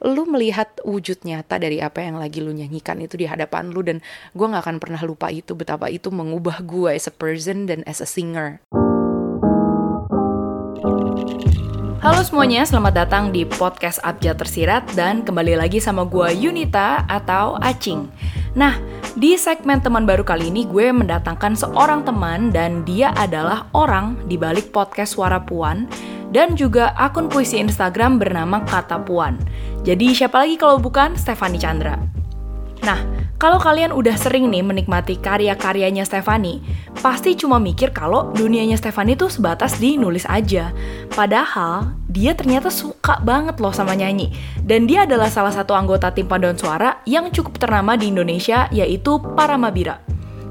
lu melihat wujud nyata dari apa yang lagi lu nyanyikan itu di hadapan lu dan gue nggak akan pernah lupa itu betapa itu mengubah gue as a person dan as a singer. Halo semuanya, selamat datang di podcast Abjad Tersirat dan kembali lagi sama gue Yunita atau Acing. Nah, di segmen teman baru kali ini gue mendatangkan seorang teman dan dia adalah orang di balik podcast Suara Puan dan juga akun puisi Instagram bernama Kata Puan. Jadi siapa lagi kalau bukan Stefani Chandra? Nah, kalau kalian udah sering nih menikmati karya-karyanya Stefani, pasti cuma mikir kalau dunianya Stefani tuh sebatas di nulis aja. Padahal, dia ternyata suka banget loh sama nyanyi. Dan dia adalah salah satu anggota tim paduan suara yang cukup ternama di Indonesia, yaitu Paramabira.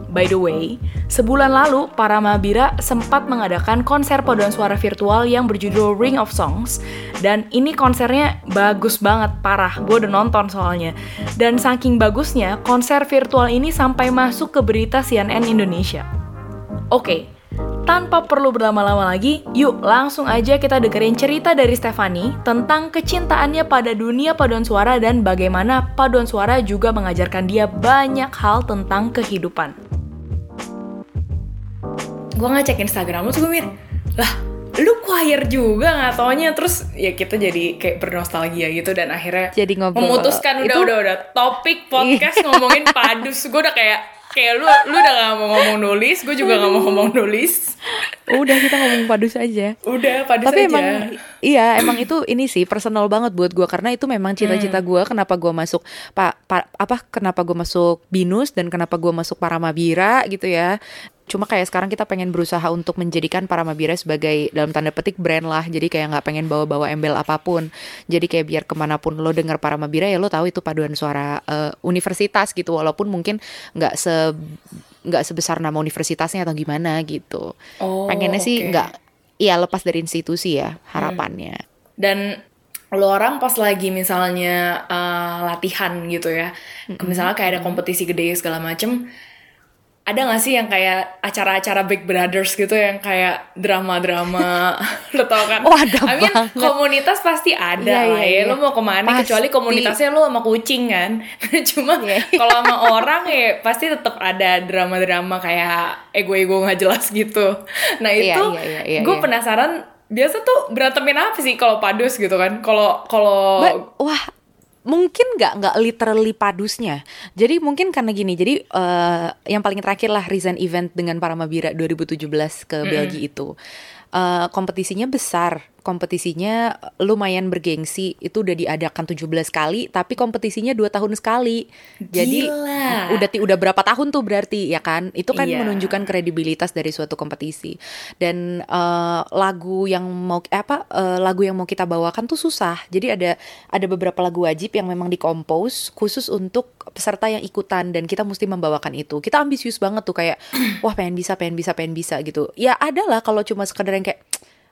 By the way, sebulan lalu para Mabira sempat mengadakan konser paduan suara virtual yang berjudul Ring of Songs dan ini konsernya bagus banget, parah. Gue udah nonton soalnya. Dan saking bagusnya, konser virtual ini sampai masuk ke berita CNN Indonesia. Oke, tanpa perlu berlama-lama lagi, yuk langsung aja kita dengerin cerita dari Stefani tentang kecintaannya pada dunia paduan suara dan bagaimana paduan suara juga mengajarkan dia banyak hal tentang kehidupan gue ngecek Instagram lu tuh gue mikir lah lu choir juga nggak taunya. Terus ya kita jadi kayak bernostalgia gitu dan akhirnya jadi ngobrol memutuskan udah itu... udah udah topik podcast ngomongin padus. Gue udah kayak kayak lu lu udah gak mau ngomong nulis gue juga gak mau ngomong nulis. Udah kita ngomong padus aja. Udah padus tapi aja. emang iya emang itu ini sih personal banget buat gue karena itu memang cita-cita hmm. gue kenapa gue masuk pak pa, apa kenapa gue masuk binus dan kenapa gue masuk paramabira gitu ya cuma kayak sekarang kita pengen berusaha untuk menjadikan para Mabira sebagai dalam tanda petik brand lah jadi kayak nggak pengen bawa-bawa embel apa pun jadi kayak biar ke mana pun lo denger para Mabira ya lo tahu itu paduan suara uh, universitas gitu walaupun mungkin nggak se nggak sebesar nama universitasnya atau gimana gitu oh, pengennya okay. sih nggak iya lepas dari institusi ya harapannya hmm. dan lo orang pas lagi misalnya uh, latihan gitu ya, mm -hmm. misalnya kayak ada kompetisi gede segala macem, ada gak sih yang kayak acara-acara Big Brothers gitu yang kayak drama-drama lo tau kan? Oh ada I mean, banget. komunitas pasti ada yeah, lah yeah, ya. Lo mau ke mana pasti. kecuali komunitasnya lo sama kucing kan. Cuma yeah. kalau sama orang ya pasti tetap ada drama-drama kayak ego-ego gak jelas gitu. Nah iya, itu yeah, yeah, yeah, gue yeah. penasaran biasa tuh berantemin apa sih kalau padus gitu kan? Kalau kalau wah mungkin nggak nggak literally padusnya. Jadi mungkin karena gini. Jadi uh, yang paling terakhir lah recent event dengan para Mabira 2017 ke mm. Belgia itu. Uh, kompetisinya besar kompetisinya lumayan bergengsi. Itu udah diadakan 17 kali tapi kompetisinya dua tahun sekali. Jadi Gila. udah udah berapa tahun tuh berarti ya kan? Itu kan iya. menunjukkan kredibilitas dari suatu kompetisi. Dan uh, lagu yang mau eh, apa uh, lagu yang mau kita bawakan tuh susah. Jadi ada ada beberapa lagu wajib yang memang dikompos khusus untuk peserta yang ikutan dan kita mesti membawakan itu. Kita ambisius banget tuh kayak wah pengen bisa pengen bisa pengen bisa gitu. Ya adalah kalau cuma sekedar yang kayak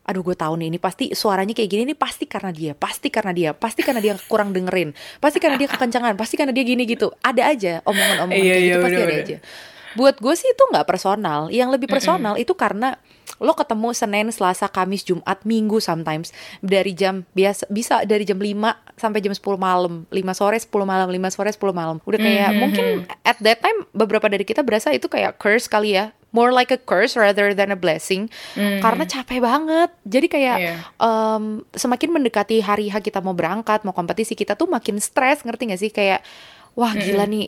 aduh gue tahu nih ini pasti suaranya kayak gini nih pasti karena dia pasti karena dia pasti karena dia kurang dengerin pasti karena dia kekencangan pasti karena dia gini gitu ada aja omongan-omongan iya, kayak iya, gitu pasti ada aja buat gue sih itu nggak personal yang lebih personal mm -mm. itu karena lo ketemu Senin, Selasa, Kamis, Jumat, Minggu sometimes dari jam biasa bisa dari jam 5 sampai jam 10 malam, 5 sore, 10 malam, 5 sore, 10 malam. Udah kayak mm -hmm. mungkin at that time beberapa dari kita berasa itu kayak curse kali ya more like a curse rather than a blessing mm. karena capek banget jadi kayak yeah. um, semakin mendekati hari H kita mau berangkat mau kompetisi kita tuh makin stres ngerti gak sih kayak wah gila mm -hmm. nih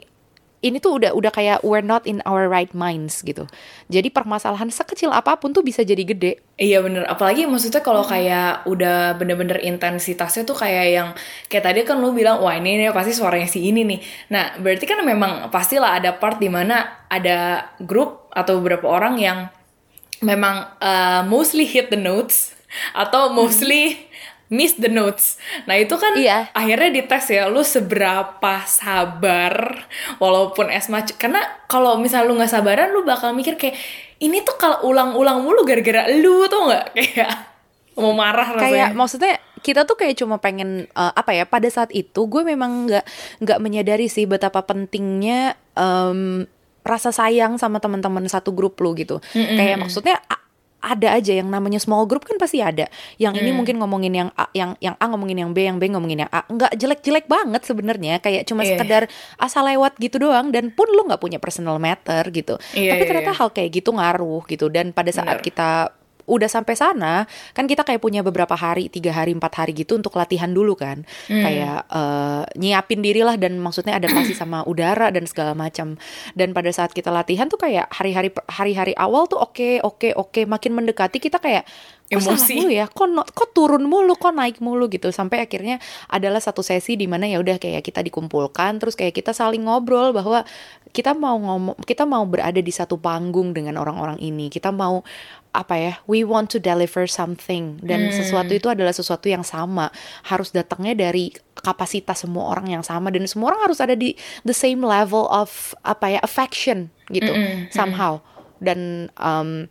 ini tuh udah udah kayak we're not in our right minds gitu. Jadi permasalahan sekecil apa pun tuh bisa jadi gede. Iya bener, apalagi maksudnya kalau kayak udah bener-bener intensitasnya tuh kayak yang kayak tadi kan lu bilang wah ini nih pasti suaranya si ini nih. Nah berarti kan memang pastilah ada part di mana ada grup atau beberapa orang yang memang uh, mostly hit the notes atau mostly hmm miss the notes. Nah itu kan iya. akhirnya dites ya lu seberapa sabar walaupun es macet. Karena kalau misal lu nggak sabaran lu bakal mikir kayak ini tuh kalau ulang-ulang mulu gara-gara lu tuh nggak kayak mau marah rasanya. Kayak maksudnya kita tuh kayak cuma pengen uh, apa ya pada saat itu gue memang nggak nggak menyadari sih betapa pentingnya um, rasa sayang sama teman-teman satu grup lu gitu. Mm -hmm. Kayak maksudnya ada aja yang namanya small group kan pasti ada. Yang ini Hmm. mungkin ngomongin yang A, yang yang A ngomongin yang B, yang B ngomongin yang A. Nggak jelek-jelek banget sebenarnya, kayak cuma Iya. sekedar asal lewat gitu doang dan pun lu nggak punya personal matter gitu. Iya, Tapi iya, ternyata iya. hal kayak gitu ngaruh gitu dan pada saat Bener. kita udah sampai sana kan kita kayak punya beberapa hari tiga hari empat hari gitu untuk latihan dulu kan. Hmm. kayak eh, nyiapin diri lah dan maksudnya adaptasi sama udara dan segala macam. Dan pada saat kita latihan tuh kayak hari-hari hari-hari awal tuh oke oke oke. Makin mendekati kita kayak Emosi. mulu ya? Kok no- kok turun mulu? Kok naik mulu? gitu. Sampai akhirnya adalah satu sesi di mana ya udah kayak kita dikumpulkan terus kayak kita saling ngobrol bahwa kita mau ngomong kita mau berada di satu panggung dengan orang-orang ini. Kita mau apa ya we want to deliver something. Dan Hmm. sesuatu itu adalah sesuatu yang sama. Harus datangnya dari kapasitas semua orang yang sama. Dan semua orang harus ada di the same level of apa ya affection gitu Mm-mm, somehow. Dan um,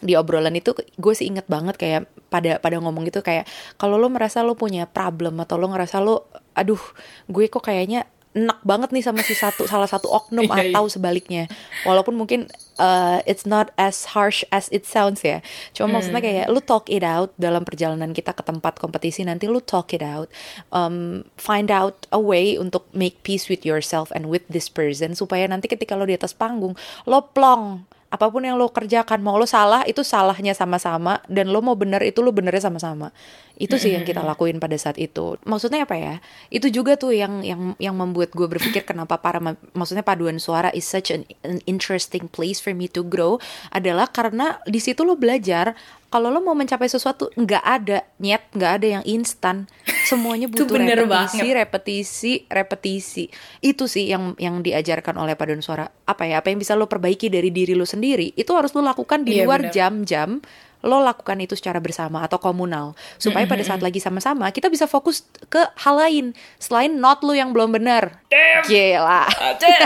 di obrolan itu gue sih inget banget kayak pada pada ngomong gitu kayak kalau lo merasa lo punya problem atau lo ngerasa lo aduh gue kok kayaknya enak banget nih sama si satu salah satu oknum Iya, iya. atau sebaliknya. Walaupun mungkin uh, it's not as harsh as it sounds ya. Cuma maksudnya kayak lu talk it out dalam perjalanan kita ke tempat kompetisi nanti lu talk it out um, find out a way untuk make peace with yourself and with this person supaya nanti ketika lo di atas panggung lo plong apa pun yang lo kerjakan mau lo salah itu salahnya sama-sama dan lo mau bener itu lo benernya sama-sama. Itu sih yang kita lakuin pada saat itu. Maksudnya apa ya? Itu juga tuh yang yang yang membuat gue berpikir kenapa para ma- maksudnya paduan suara is such an, an interesting place for me to grow adalah karena di situ lo belajar kalau lo mau mencapai sesuatu nggak ada nyet nggak ada yang instan semuanya Itu butuh bener repetisi banget. repetisi repetisi. Itu sih yang yang diajarkan oleh paduan suara. Apa ya? Apa yang bisa lo perbaiki dari diri lo sendiri itu harus lo lakukan di Iya, luar jam-jam lo lakukan itu secara bersama atau komunal supaya pada saat lagi sama-sama kita bisa fokus ke hal lain selain not lo yang belum benar gila Cek,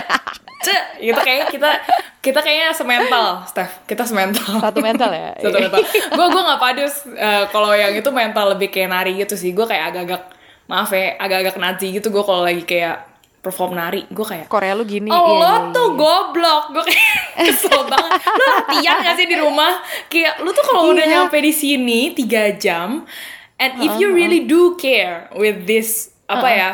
cek, itu kayak kita kita kayaknya semental, Steph. Kita semental. satu mental ya Satu mental. Gue gue nggak padus. eh, kalau yang itu mental lebih kayak nari gitu sih. Gue kayak agak-agak maaf ya, agak-agak nazi gitu. Gue kalau lagi kayak perform nari, gue kayak Korea lu gini Oh iya, lo iya, tuh iya. goblok Gue kayak kesel banget Lo latihan gak sih di rumah Kayak lu tuh kalau udah Iya. nyampe di sini tiga jam And if you really do care With this Apa ya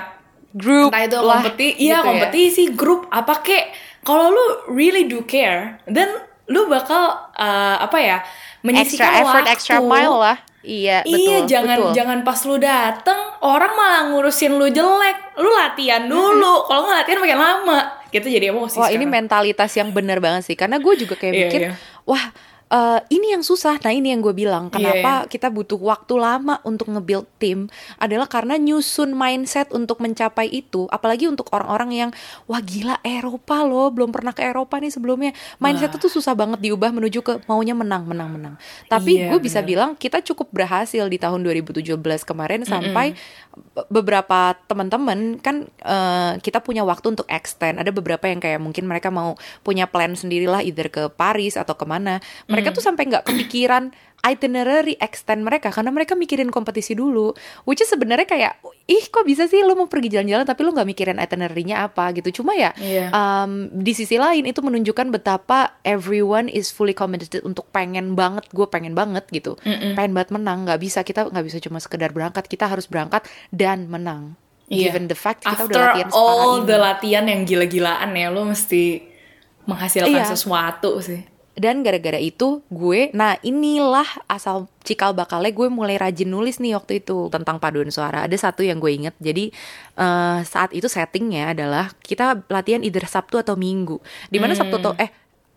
group Entah itu lah, kompetisi Iya gitu ya. kompetisi Grup Apa kek Kalau lu really do care Dan lu bakal eh, Apa ya extra Menyisikan effort waktu extra mile lah iya betul iya, jangan betul. jangan pas lu dateng orang malah ngurusin lu jelek. Lu latihan dulu. Kalau nggak latihan makin lama. Gitu jadi emosi. Wah ini sekarang. mentalitas yang benar banget sih karena gue juga kayak Iya, mikir iya. wah eh, ini yang susah. Nah ini yang gue bilang Iya, kenapa kita butuh waktu lama untuk nge-build tim adalah karena nyusun mindset untuk mencapai itu. Apalagi untuk orang-orang yang wah gila Eropa loh. Belum pernah ke Eropa nih sebelumnya. Mindset itu susah banget diubah menuju ke maunya menang menang menang. Tapi Iya, gue bisa bilang kita cukup berhasil di tahun 2017 kemarin sampai be- beberapa teman-teman kan eh, kita punya waktu untuk extend. Ada beberapa yang kayak mungkin mereka mau punya plan sendirilah either ke Paris atau ke mana. Mereka tuh sampai nggak kepikiran itinerary extend mereka karena mereka mikirin kompetisi dulu. Which is sebenarnya kayak ih kok bisa sih lo mau pergi jalan-jalan tapi lo nggak mikirin itinerary-nya apa gitu. Cuma ya Iya. um, di sisi lain itu menunjukkan betapa everyone is fully committed untuk pengen banget gue pengen banget gitu pengen banget menang nggak bisa kita nggak bisa cuma sekedar berangkat kita harus berangkat dan menang Iya. given the fact kita After udah latihan all ini the latihan yang gila-gilaan ya, lu mesti menghasilkan Iya. sesuatu sih. Dan gara-gara itu gue nah inilah asal cikal bakalnya gue mulai rajin nulis nih waktu itu tentang paduan suara ada satu yang gue inget jadi eh, saat itu settingnya adalah kita latihan either Sabtu atau Minggu di mana Sabtu Hmm. atau eh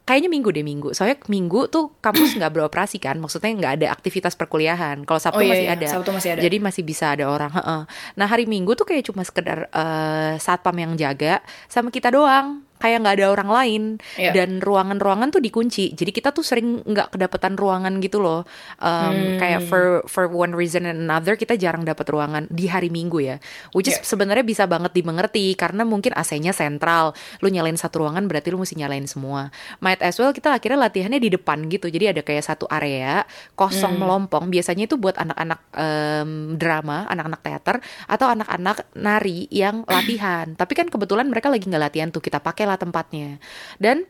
kayaknya minggu deh minggu soalnya minggu tuh kampus nggak beroperasi kan maksudnya nggak ada aktivitas perkuliahan kalau sabtu Oh, iya, masih iya. ada Sabtu masih ada. jadi masih bisa ada orang heeh. nah hari minggu tuh kayak cuma sekedar eh, satpam yang jaga sama kita doang kayak nggak ada orang lain. Iya. dan ruangan-ruangan tuh dikunci. Jadi kita tuh sering nggak kedapatan ruangan gitu loh. Hmm. Um, kayak for for one reason and another kita jarang dapat ruangan di hari minggu ya. Which is Iya. sebenarnya bisa banget dimengerti karena mungkin AC-nya sentral. Lu nyalain satu ruangan berarti lu mesti nyalain semua. Might as well kita akhirnya latihannya di depan gitu. Jadi ada kayak satu area kosong melompong. Biasanya itu buat anak-anak em, drama anak-anak teater atau anak-anak nari yang latihan. Tapi kan kebetulan mereka lagi nggak latihan tuh. Kita pakailah tempatnya dan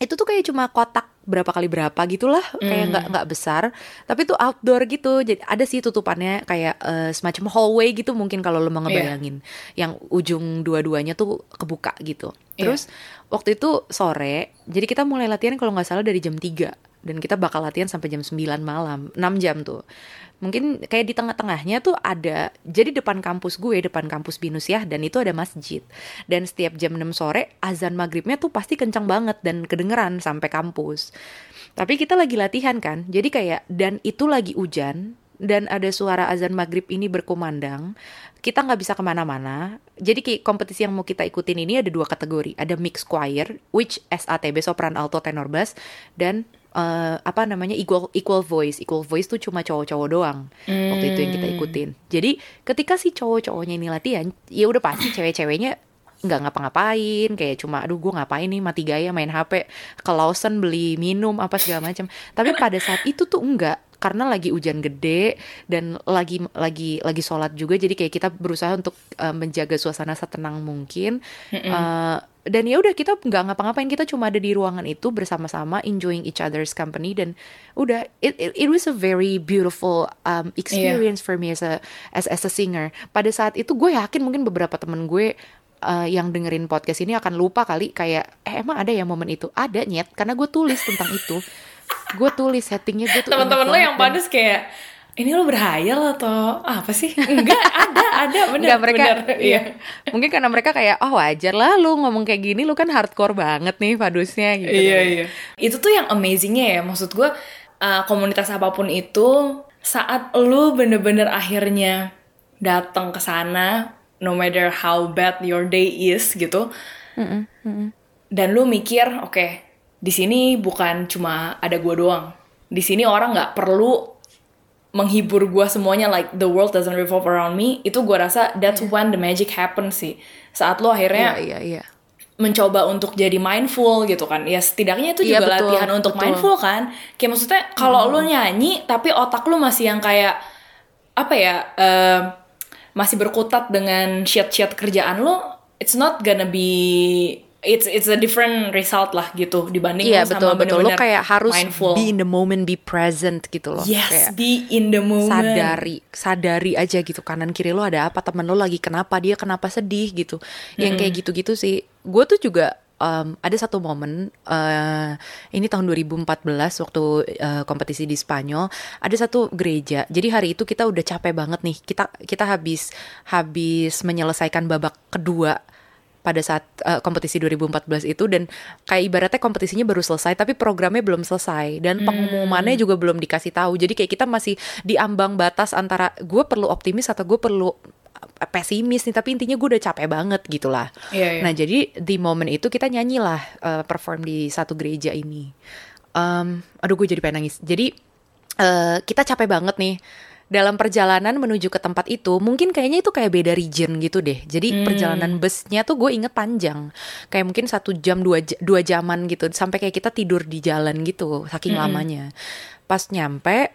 itu tuh kayak cuma kotak berapa kali berapa gitulah mm. kayak nggak nggak besar tapi tuh outdoor gitu jadi ada sih tutupannya kayak uh, semacam hallway gitu mungkin kalau lo mau iya. ngebayangin yeah. yang ujung dua-duanya tuh kebuka gitu iya. terus yeah. waktu itu sore jadi kita mulai latihan kalau nggak salah dari jam 3 dan kita bakal latihan sampai jam 9 malam 6 jam tuh. Mungkin kayak di tengah-tengahnya tuh ada jadi depan kampus gue depan kampus binus ya dan itu ada masjid. Dan setiap jam 6 sore azan maghribnya tuh pasti kencang banget dan kedengeran sampai kampus. Tapi kita lagi latihan kan jadi kayak dan itu lagi hujan dan ada suara azan maghrib ini berkumandang kita nggak bisa ke mana-mana. Jadi kompetisi yang mau kita ikutin ini ada dua kategori. Ada mix choir which SATB sopran alto tenor bass dan uh, apa namanya equal equal voice. Equal voice tuh cuma cowok-cowok doang hmm. waktu itu yang kita hmm. ikutin. Jadi ketika si cowok-cowoknya ini latihan ya udah pasti cewek-ceweknya nggak ngapa-ngapain kayak cuma aduh gue ngapain nih mati gaya main hp ke Lawson beli minum apa segala macam. Tapi pada saat itu tuh enggak karena lagi hujan gede dan lagi lagi lagi sholat juga jadi kayak kita berusaha untuk uh, menjaga suasana setenang mungkin. Mm -hmm. uh, dan ya udah kita nggak ngapa-ngapain kita cuma ada di ruangan itu bersama-sama enjoying each other's company dan udah it it, it was a very beautiful um, experience yeah. for me as a as as a singer. Pada saat itu gue yakin mungkin beberapa temen gue uh, yang dengerin podcast ini akan lupa kali kayak eh emang ada ya momen itu? Ada nyet. Karena gue tulis tentang itu gue tulis settingnya gue tuh teman-teman lo yang panas kayak ini lo berhayal atau apa sih? Enggak, ada, ada, bener. Enggak, mereka, bener, iya. iya. Mungkin karena mereka kayak, oh wajar lah lu ngomong kayak gini, lu kan hardcore banget nih padusnya gitu. Iya, iya. Itu tuh yang amazingnya ya, maksud gue, uh, komunitas apa pun itu, saat lu bener-bener akhirnya datang ke sana, no matter how bad your day is gitu, mm -mm, mm -mm. dan lu mikir, oke, okay, di sini bukan cuma ada gue doang. Di sini orang nggak perlu menghibur gue semuanya like the world doesn't revolve around me itu gue rasa that's yeah. when the magic happens sih saat lo akhirnya yeah, yeah, yeah. mencoba untuk jadi mindful gitu kan ya setidaknya itu iya, juga yeah, betul, latihan untuk betul. mindful kan kayak maksudnya kalau mm. lo nyanyi tapi otak lo masih yang kayak apa ya uh, masih berkutat dengan shit-shit kerjaan lo it's not gonna be it's it's a different result lah gitu dibanding betul, sama betul. lo kayak harus mindful. be in the moment be present gitu loh. Yes kayak be in the moment. sadari sadari aja gitu. Kanan kiri lo ada apa? Temen lo lagi kenapa? Dia kenapa sedih gitu. Yang mm -hmm. kayak gitu-gitu sih. Gue tuh juga um, ada satu momen uh, ini tahun 2014 waktu uh, kompetisi di Spanyol. Ada satu gereja. Jadi hari itu kita udah capek banget nih. Kita kita habis habis menyelesaikan babak kedua pada saat uh, kompetisi 2014 itu dan kayak ibaratnya kompetisinya baru selesai tapi programnya belum selesai dan hmm. pengumumannya juga belum dikasih tahu. Jadi kayak kita masih di ambang batas antara gue perlu optimis atau gue perlu eh, pesimis nih tapi intinya gue udah capek banget gitulah. Yeah, yeah. nah jadi di momen itu kita nyanyilah uh, perform di satu gereja ini. Um, aduh gue jadi pengen nangis. Jadi uh, kita capek banget nih dalam perjalanan menuju ke tempat itu mungkin kayaknya itu kayak beda region gitu deh jadi hmm. perjalanan busnya tuh gue inget panjang kayak mungkin satu jam dua dua jaman gitu sampai kayak kita tidur di jalan gitu saking hmm. lamanya pas nyampe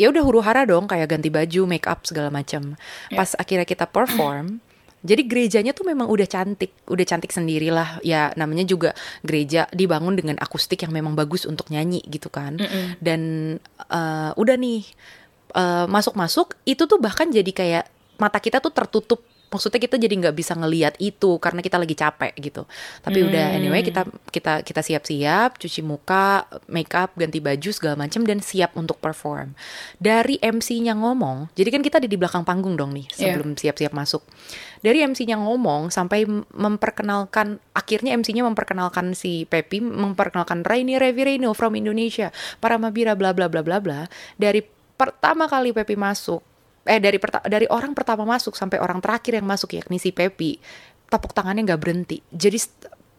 ya udah huru hara dong kayak ganti baju make up segala macam yeah. pas akhirnya kita perform jadi gerejanya tuh memang udah cantik, udah cantik sendirilah. Ya namanya juga gereja dibangun dengan akustik yang memang bagus untuk nyanyi gitu kan. Mm -mm. Dan uh, udah nih eh, masuk-masuk itu tuh bahkan jadi kayak mata kita tuh tertutup maksudnya kita jadi nggak bisa ngeliat itu karena kita lagi capek gitu tapi hmm. udah anyway kita kita kita siap-siap cuci muka make up ganti baju segala macam dan siap untuk perform dari MC-nya ngomong jadi kan kita ada di belakang panggung dong nih iya. sebelum siap-siap yeah. masuk dari MC-nya ngomong sampai memperkenalkan akhirnya MC-nya memperkenalkan si Pepi memperkenalkan Raini Revi Reino from Indonesia para Mabira bla bla bla bla bla dari pertama kali Pepi masuk eh dari dari orang pertama masuk sampai orang terakhir yang masuk yakni si Pepi tepuk tangannya nggak berhenti jadi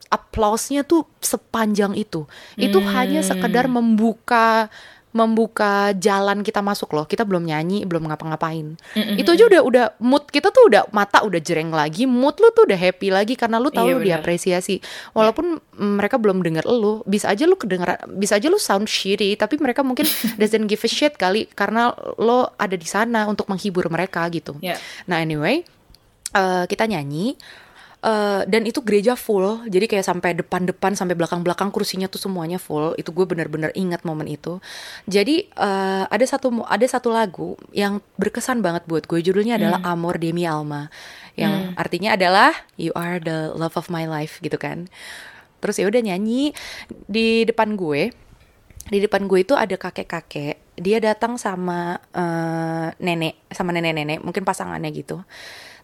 aplausnya tuh sepanjang itu itu hmm. hanya sekedar membuka membuka jalan kita masuk loh. Kita belum nyanyi, belum ngapa-ngapain. Mm-hmm. Itu aja udah udah mood kita tuh udah mata udah jereng lagi, mood lu tuh udah happy lagi karena lu tahu iya, lu diapresiasi. Walaupun yeah. mereka belum denger lu, bisa aja lu kedengeran, bisa aja lu sound shitty, tapi mereka mungkin doesn't give a shit kali karena lo ada di sana untuk menghibur mereka gitu. Yeah. Nah, anyway, uh, kita nyanyi uh, dan itu gereja full. Jadi kayak sampai depan-depan sampai belakang-belakang kursinya tuh semuanya full. Itu gue bener-bener ingat momen itu. Jadi uh, ada satu ada satu lagu yang berkesan banget buat gue. Judulnya adalah hmm. Amor Demi Alma. Yang hmm. artinya adalah you are the love of my life gitu kan. Terus ya udah nyanyi. Di depan gue di depan gue itu ada kakek-kakek. Dia datang sama uh, nenek sama nenek-nenek mungkin pasangannya gitu.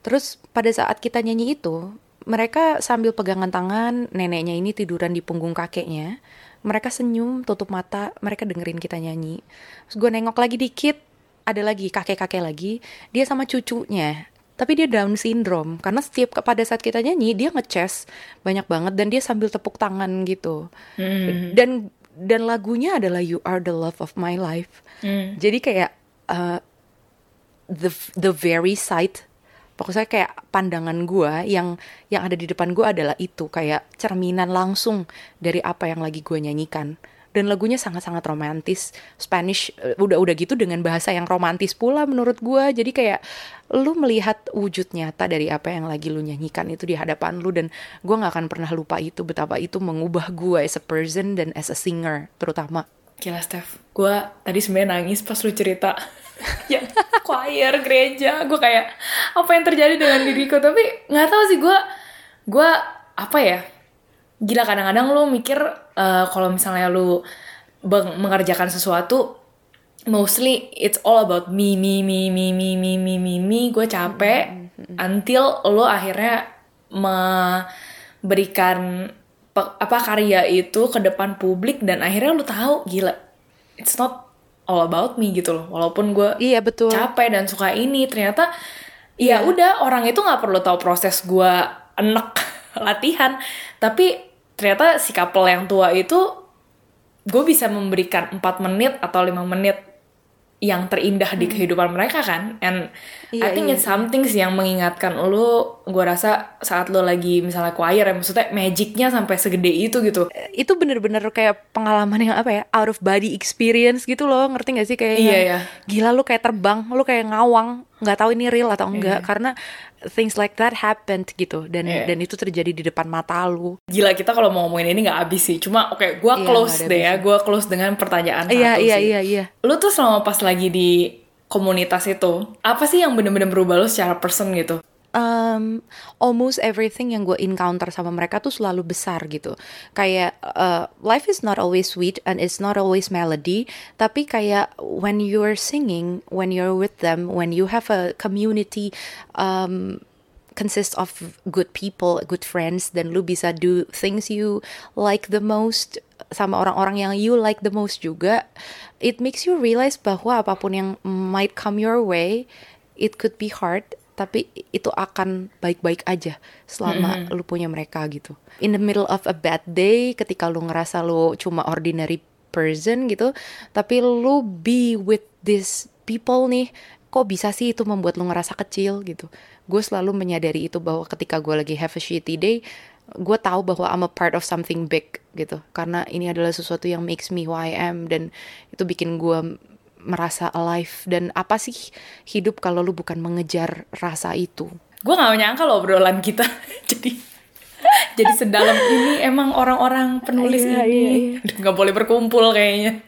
Terus pada saat kita nyanyi itu mereka sambil pegangan tangan neneknya ini tiduran di punggung kakeknya mereka senyum tutup mata mereka dengerin kita nyanyi terus gue nengok lagi dikit ada lagi kakek-kakek lagi dia sama cucunya tapi dia Down syndrome karena setiap pada saat kita nyanyi dia ngeces banyak banget dan dia sambil tepuk tangan gitu mm. dan dan lagunya adalah You Are the Love of My Life. Mm. Jadi kayak uh, the the very sight pokoknya kayak pandangan gue yang yang ada di depan gue adalah itu kayak cerminan langsung dari apa yang lagi gue nyanyikan. Dan lagunya sangat-sangat romantis. Spanish uh, udah udah gitu dengan bahasa yang romantis pula menurut gue jadi kayak lu melihat wujud nyata dari apa yang lagi lu nyanyikan itu di hadapan lu dan gue nggak akan pernah lupa itu betapa itu mengubah gue as a person dan as a singer terutama. Gila Steph, gue tadi sebenarnya nangis pas lu cerita ya choir gereja. Gue kayak apa yang terjadi dengan diriku? Tapi nggak tahu sih gue gue apa ya? Gila kadang-kadang lu mikir uh, kalau misalnya lu mengerjakan sesuatu mostly it's all about me me me me me me me me me. Gue capek until lo akhirnya memberikan apa karya itu ke depan publik dan akhirnya lo tahu gila it's not all about me gitu loh walaupun gue iya betul capek dan suka ini ternyata ya yeah. udah orang itu nggak perlu tahu proses gue enek latihan tapi ternyata si couple yang tua itu gue bisa memberikan 4 menit atau lima menit yang terindah di hmm. kehidupan mereka kan and yeah, I think yeah. it's something sih yang mengingatkan lo gue rasa saat lo lagi misalnya choir ya maksudnya magicnya sampai segede itu gitu itu bener-bener kayak pengalaman yang apa ya out of body experience gitu loh ngerti gak sih kayak iya, yeah, yeah. gila lo kayak terbang lo kayak ngawang nggak tahu ini real atau enggak yeah. karena things like that happened gitu dan yeah. dan itu terjadi di depan mata lu. Gila kita kalau mau ngomongin ini nggak habis sih. Cuma oke, okay, gua yeah, close deh ya. Gua close dengan pertanyaan yeah, satu yeah, sih. Iya iya iya. Lu tuh selama pas lagi di komunitas itu, apa sih yang bener-bener berubah lu secara person gitu? um, almost everything yang gue encounter sama mereka tuh selalu besar gitu. Kayak uh, life is not always sweet and it's not always melody, tapi kayak when you're singing, when you're with them, when you have a community um, consist of good people, good friends, dan lu bisa do things you like the most sama orang-orang yang you like the most juga, it makes you realize bahwa apa pun yang might come your way, it could be hard, tapi itu akan baik-baik aja selama mm -hmm. lu punya mereka gitu. In the middle of a bad day, ketika lu ngerasa lu cuma ordinary person gitu, tapi lu be with these people nih, kok bisa sih itu membuat lu ngerasa kecil gitu. Gue selalu menyadari itu bahwa ketika gue lagi have a shitty day, gue tahu bahwa I'm a part of something big gitu. Karena ini adalah sesuatu yang makes me who I am dan itu bikin gue merasa alive. Dan apa sih hidup kalau lu bukan mengejar rasa itu? Gue gak nyangka loh obrolan kita. Jadi jadi sedalam ini emang orang-orang penulis iya, ini. iya, iya. nggak boleh berkumpul kayaknya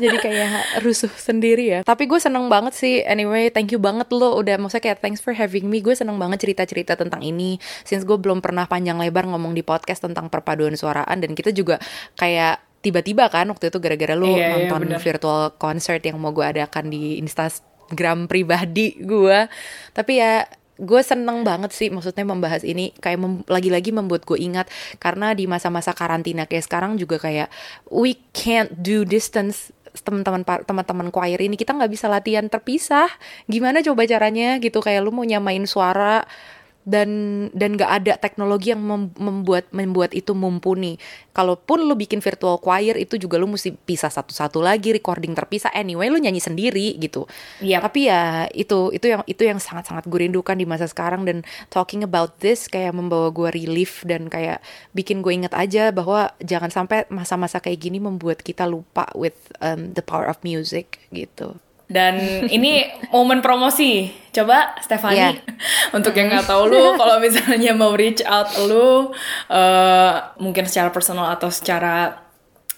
jadi kayak rusuh sendiri ya. Tapi gue seneng banget sih. Anyway thank you banget lo udah maksudnya kayak thanks for having me. Gue seneng banget cerita-cerita tentang ini. Since gue belum pernah panjang lebar ngomong di podcast tentang perpaduan suaraan dan kita juga kayak tiba-tiba kan waktu itu gara-gara lu iya, iya nonton iya, virtual concert yang mau gue adakan di Instagram pribadi gue. Tapi ya gue seneng banget sih maksudnya membahas ini kayak mem lagi-lagi membuat gue ingat karena di masa-masa karantina kayak sekarang juga kayak we can't do distance teman-teman teman-teman choir ini kita nggak bisa latihan terpisah. Gimana coba caranya gitu kayak lu mau nyamain suara dan dan nggak ada teknologi yang membuat membuat itu mumpuni. Kalaupun lu bikin virtual choir itu juga lu mesti pisah satu-satu lagi recording terpisah. Anyway, lu nyanyi sendiri gitu. Yep. Tapi ya itu itu yang itu yang sangat-sangat gue rindukan di masa sekarang dan talking about this kayak membawa gue relief dan kayak bikin gue inget aja bahwa jangan sampai masa-masa kayak gini membuat kita lupa with um, the power of music gitu. Dan ini momen promosi. Coba Stefani yeah. untuk yang nggak tahu lu kalau misalnya mau reach out lu uh, mungkin secara personal atau secara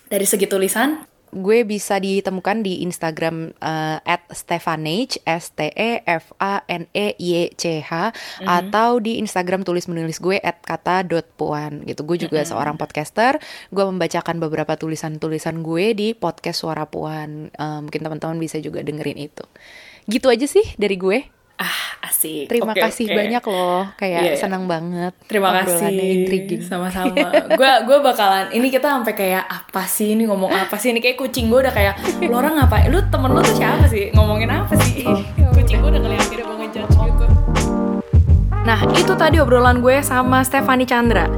dari segi tulisan gue bisa ditemukan di Instagram uh, @stefanage s t e f a n e y c h mm-hmm. atau di Instagram tulis menulis gue @kata.puan gitu. Gue juga mm-hmm. seorang podcaster. Gue membacakan beberapa tulisan-tulisan gue di podcast Suara Puan. Uh, mungkin teman-teman bisa juga dengerin itu. Gitu aja sih dari gue. Ah, asik. Terima okay, kasih okay. banyak loh. Kayak yeah, iya. senang banget. Terima kasih. Intriguing. Sama-sama. gue gue bakalan ini kita sampai kayak apa sih ini ngomong apa sih ini kayak kucing gue udah kayak lu orang ngapain? Lu temen lu tuh siapa sih? Ngomongin apa sih? Oh, kucing gue udah kelihatan udah banget judge gitu. Nah, itu tadi obrolan gue sama Stefani Chandra.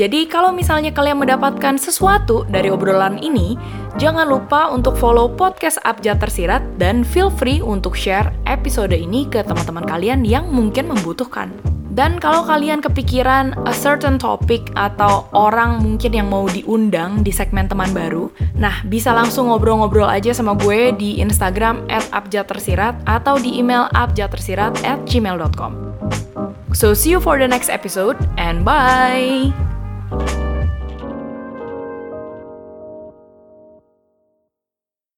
Jadi kalau misalnya kalian mendapatkan sesuatu dari obrolan ini, jangan lupa untuk follow podcast Abjad Tersirat dan feel free untuk share episode ini ke teman-teman kalian yang mungkin membutuhkan. Dan kalau kalian kepikiran a certain topic atau orang mungkin yang mau diundang di segmen teman baru, nah bisa langsung ngobrol-ngobrol aja sama gue di Instagram at abjadtersirat atau di email abjadtersirat at gmail.com. So see you for the next episode and bye! Thank you.